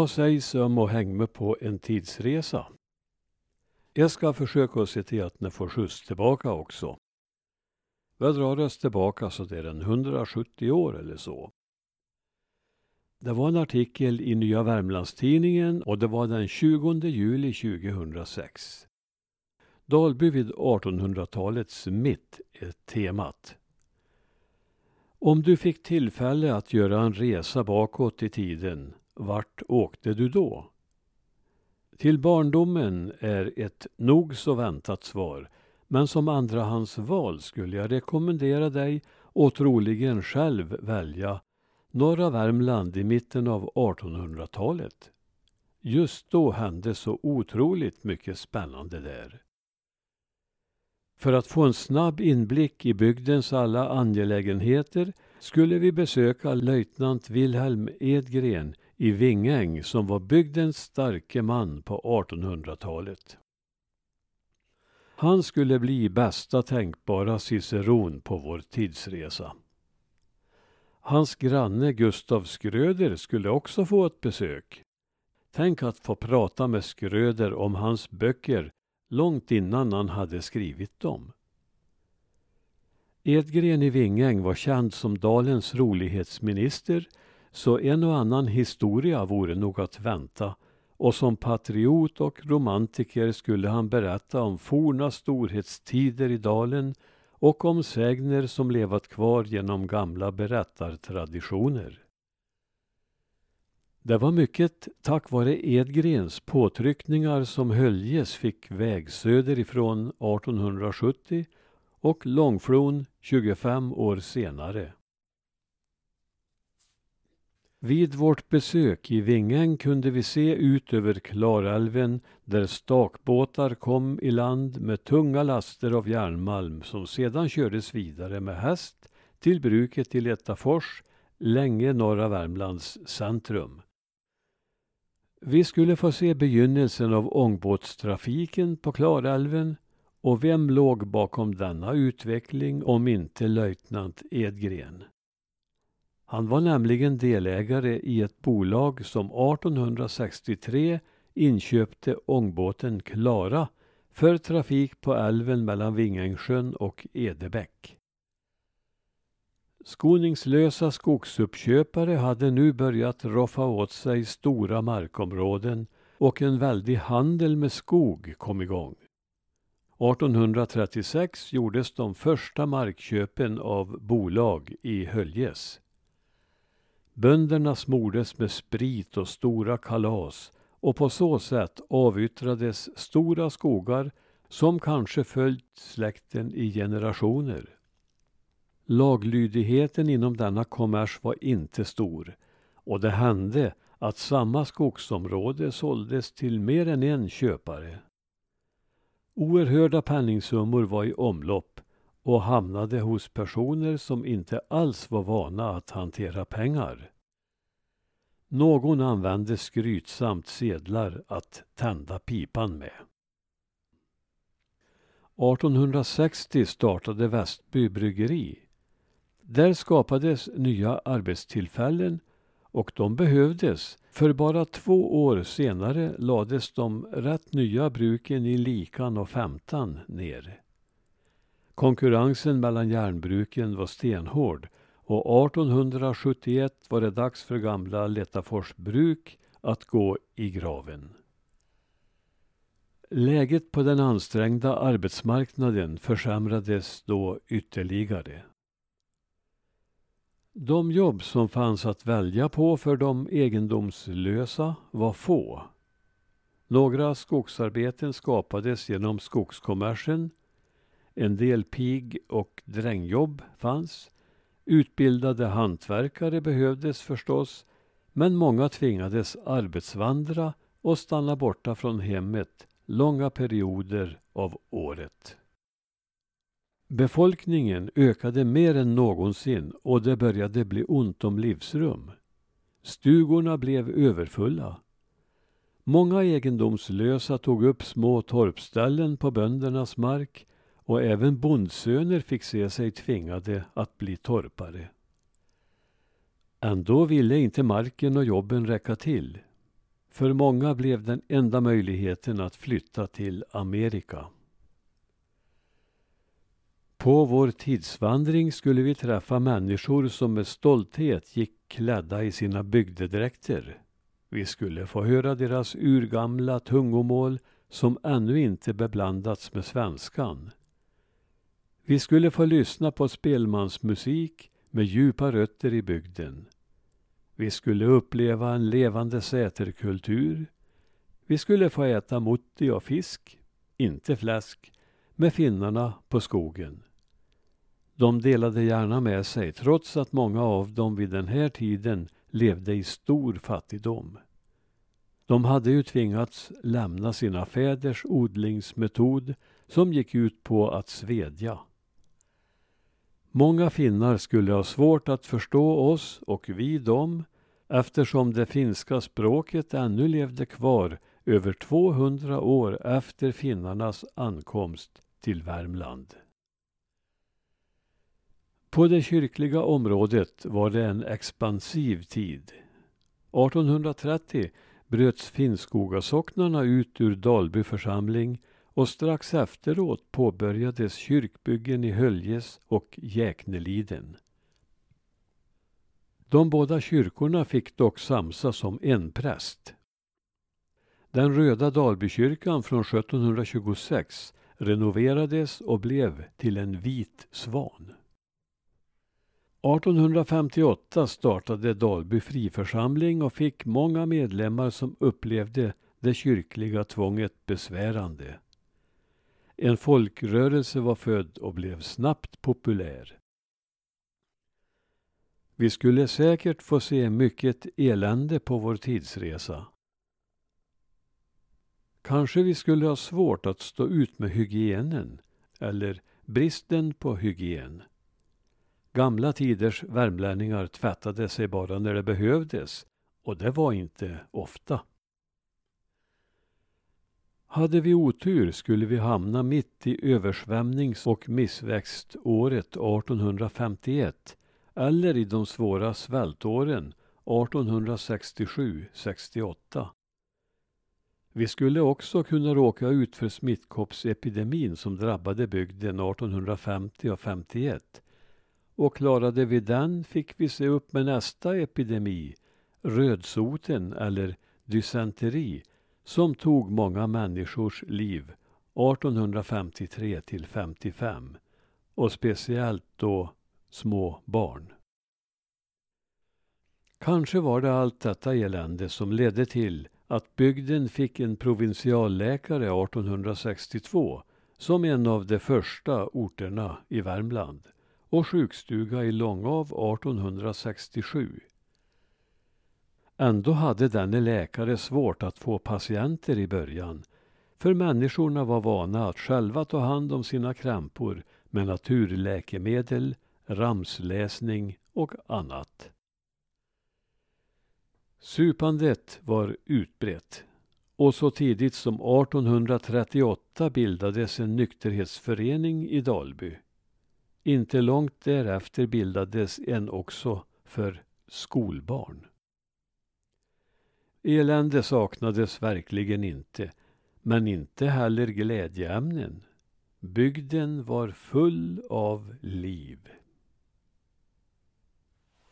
Vad sägs om att hänga med på en tidsresa? Jag ska försöka se till att ni får skjuts tillbaka också. Vi drar oss tillbaka så det är en 170 år eller så. Det var en artikel i Nya Värmlandstidningen och det var den 20 juli 2006. Dalby vid 1800-talets mitt är temat. Om du fick tillfälle att göra en resa bakåt i tiden, vart åkte du då? Till barndomen är ett nog så väntat svar, men som andrahandsval skulle jag rekommendera dig och troligen själv välja norra Värmland i mitten av 1800-talet. Just då hände så otroligt mycket spännande där. För att få en snabb inblick i bygdens alla angelägenheter skulle vi besöka löjtnant Wilhelm Edgren i Vingäng som var bygdens starke man på 1800-talet. Han skulle bli bästa tänkbara ciceron på vår tidsresa. Hans granne Gustav Skröder skulle också få ett besök. Tänk att få prata med Skröder om hans böcker långt innan han hade skrivit dem. Edgren i Vingäng var känd som dalens rolighetsminister så en och annan historia vore nog att vänta och som patriot och romantiker skulle han berätta om forna storhetstider i dalen och om sägner som levat kvar genom gamla berättartraditioner. Det var mycket tack vare Edgrens påtryckningar som Höljes fick väg söderifrån 1870 och Långflon 25 år senare. Vid vårt besök i Vingäng kunde vi se ut över Klarälven där stakbåtar kom i land med tunga laster av järnmalm som sedan kördes vidare med häst till bruket i Letafors, länge norra Värmlands centrum. Vi skulle få se begynnelsen av ångbåtstrafiken på Klarälven och vem låg bakom denna utveckling om inte löjtnant Edgren. Han var nämligen delägare i ett bolag som 1863 inköpte ångbåten Klara för trafik på älven mellan Vingängsjön och Edebäck. Skoningslösa skogsuppköpare hade nu börjat roffa åt sig stora markområden och en väldig handel med skog kom igång. 1836 gjordes de första markköpen av bolag i Höljes. Bönderna smordes med sprit och stora kalas och på så sätt avyttrades stora skogar som kanske följt släkten i generationer. Laglydigheten inom denna kommers var inte stor och det hände att samma skogsområde såldes till mer än en köpare. Oerhörda penningsummor var i omlopp och hamnade hos personer som inte alls var vana att hantera pengar. Någon använde skrytsamt sedlar att tända pipan med. 1860 startade Västby bryggeri. Där skapades nya arbetstillfällen och de behövdes för bara två år senare lades de rätt nya bruken i Likan och Femtan ner. Konkurrensen mellan järnbruken var stenhård och 1871 var det dags för gamla Lettafors bruk att gå i graven. Läget på den ansträngda arbetsmarknaden försämrades då ytterligare. De jobb som fanns att välja på för de egendomslösa var få. Några skogsarbeten skapades genom skogskommersen. En del pig och drängjobb fanns. Utbildade hantverkare behövdes förstås, men många tvingades arbetsvandra och stanna borta från hemmet långa perioder av året. Befolkningen ökade mer än någonsin och det började bli ont om livsrum. Stugorna blev överfulla. Många egendomslösa tog upp små torpställen på böndernas mark och även bondsöner fick se sig tvingade att bli torpare. Ändå ville inte marken och jobben räcka till. För många blev den enda möjligheten att flytta till Amerika. På vår tidsvandring skulle vi träffa människor som med stolthet gick klädda i sina bygdedräkter. Vi skulle få höra deras urgamla tungomål som ännu inte beblandats med svenskan. Vi skulle få lyssna på spelmansmusik med djupa rötter i bygden. Vi skulle uppleva en levande säterkultur. Vi skulle få äta mutti och fisk, inte fläsk, med finnarna på skogen. De delade gärna med sig trots att många av dem vid den här tiden levde i stor fattigdom. De hade ju tvingats lämna sina fäders odlingsmetod som gick ut på att svedja. Många finnar skulle ha svårt att förstå oss och vi dem eftersom det finska språket ännu levde kvar över 200 år efter finnarnas ankomst till Värmland. På det kyrkliga området var det en expansiv tid. 1830 bröts Finnskogasocknarna ut ur Dalby församling och strax efteråt påbörjades kyrkbyggen i Höljes och Jäkneliden. De båda kyrkorna fick dock samsas om en präst. Den röda Dalbykyrkan från 1726 renoverades och blev till en vit svan. 1858 startade Dalby friförsamling och fick många medlemmar som upplevde det kyrkliga tvånget besvärande. En folkrörelse var född och blev snabbt populär. Vi skulle säkert få se mycket elände på vår tidsresa. Kanske vi skulle ha svårt att stå ut med hygienen eller bristen på hygien. Gamla tiders värmlänningar tvättade sig bara när det behövdes och det var inte ofta. Hade vi otur skulle vi hamna mitt i översvämnings och missväxtåret 1851 eller i de svåra svältåren 1867-68. Vi skulle också kunna råka ut för smittkoppsepidemin som drabbade bygden 1850 och 51 och klarade vi den fick vi se upp med nästa epidemi, rödsoten eller dysenteri, som tog många människors liv 1853 till 55 och speciellt då små barn. Kanske var det allt detta elände som ledde till att bygden fick en provinsialläkare 1862 som en av de första orterna i Värmland och sjukstuga i Långav 1867. Ändå hade denne läkare svårt att få patienter i början för människorna var vana att själva ta hand om sina krämpor med naturläkemedel, ramsläsning och annat. Supandet var utbrett och så tidigt som 1838 bildades en nykterhetsförening i Dalby. Inte långt därefter bildades en också för skolbarn. Elände saknades verkligen inte, men inte heller glädjeämnen. Bygden var full av liv.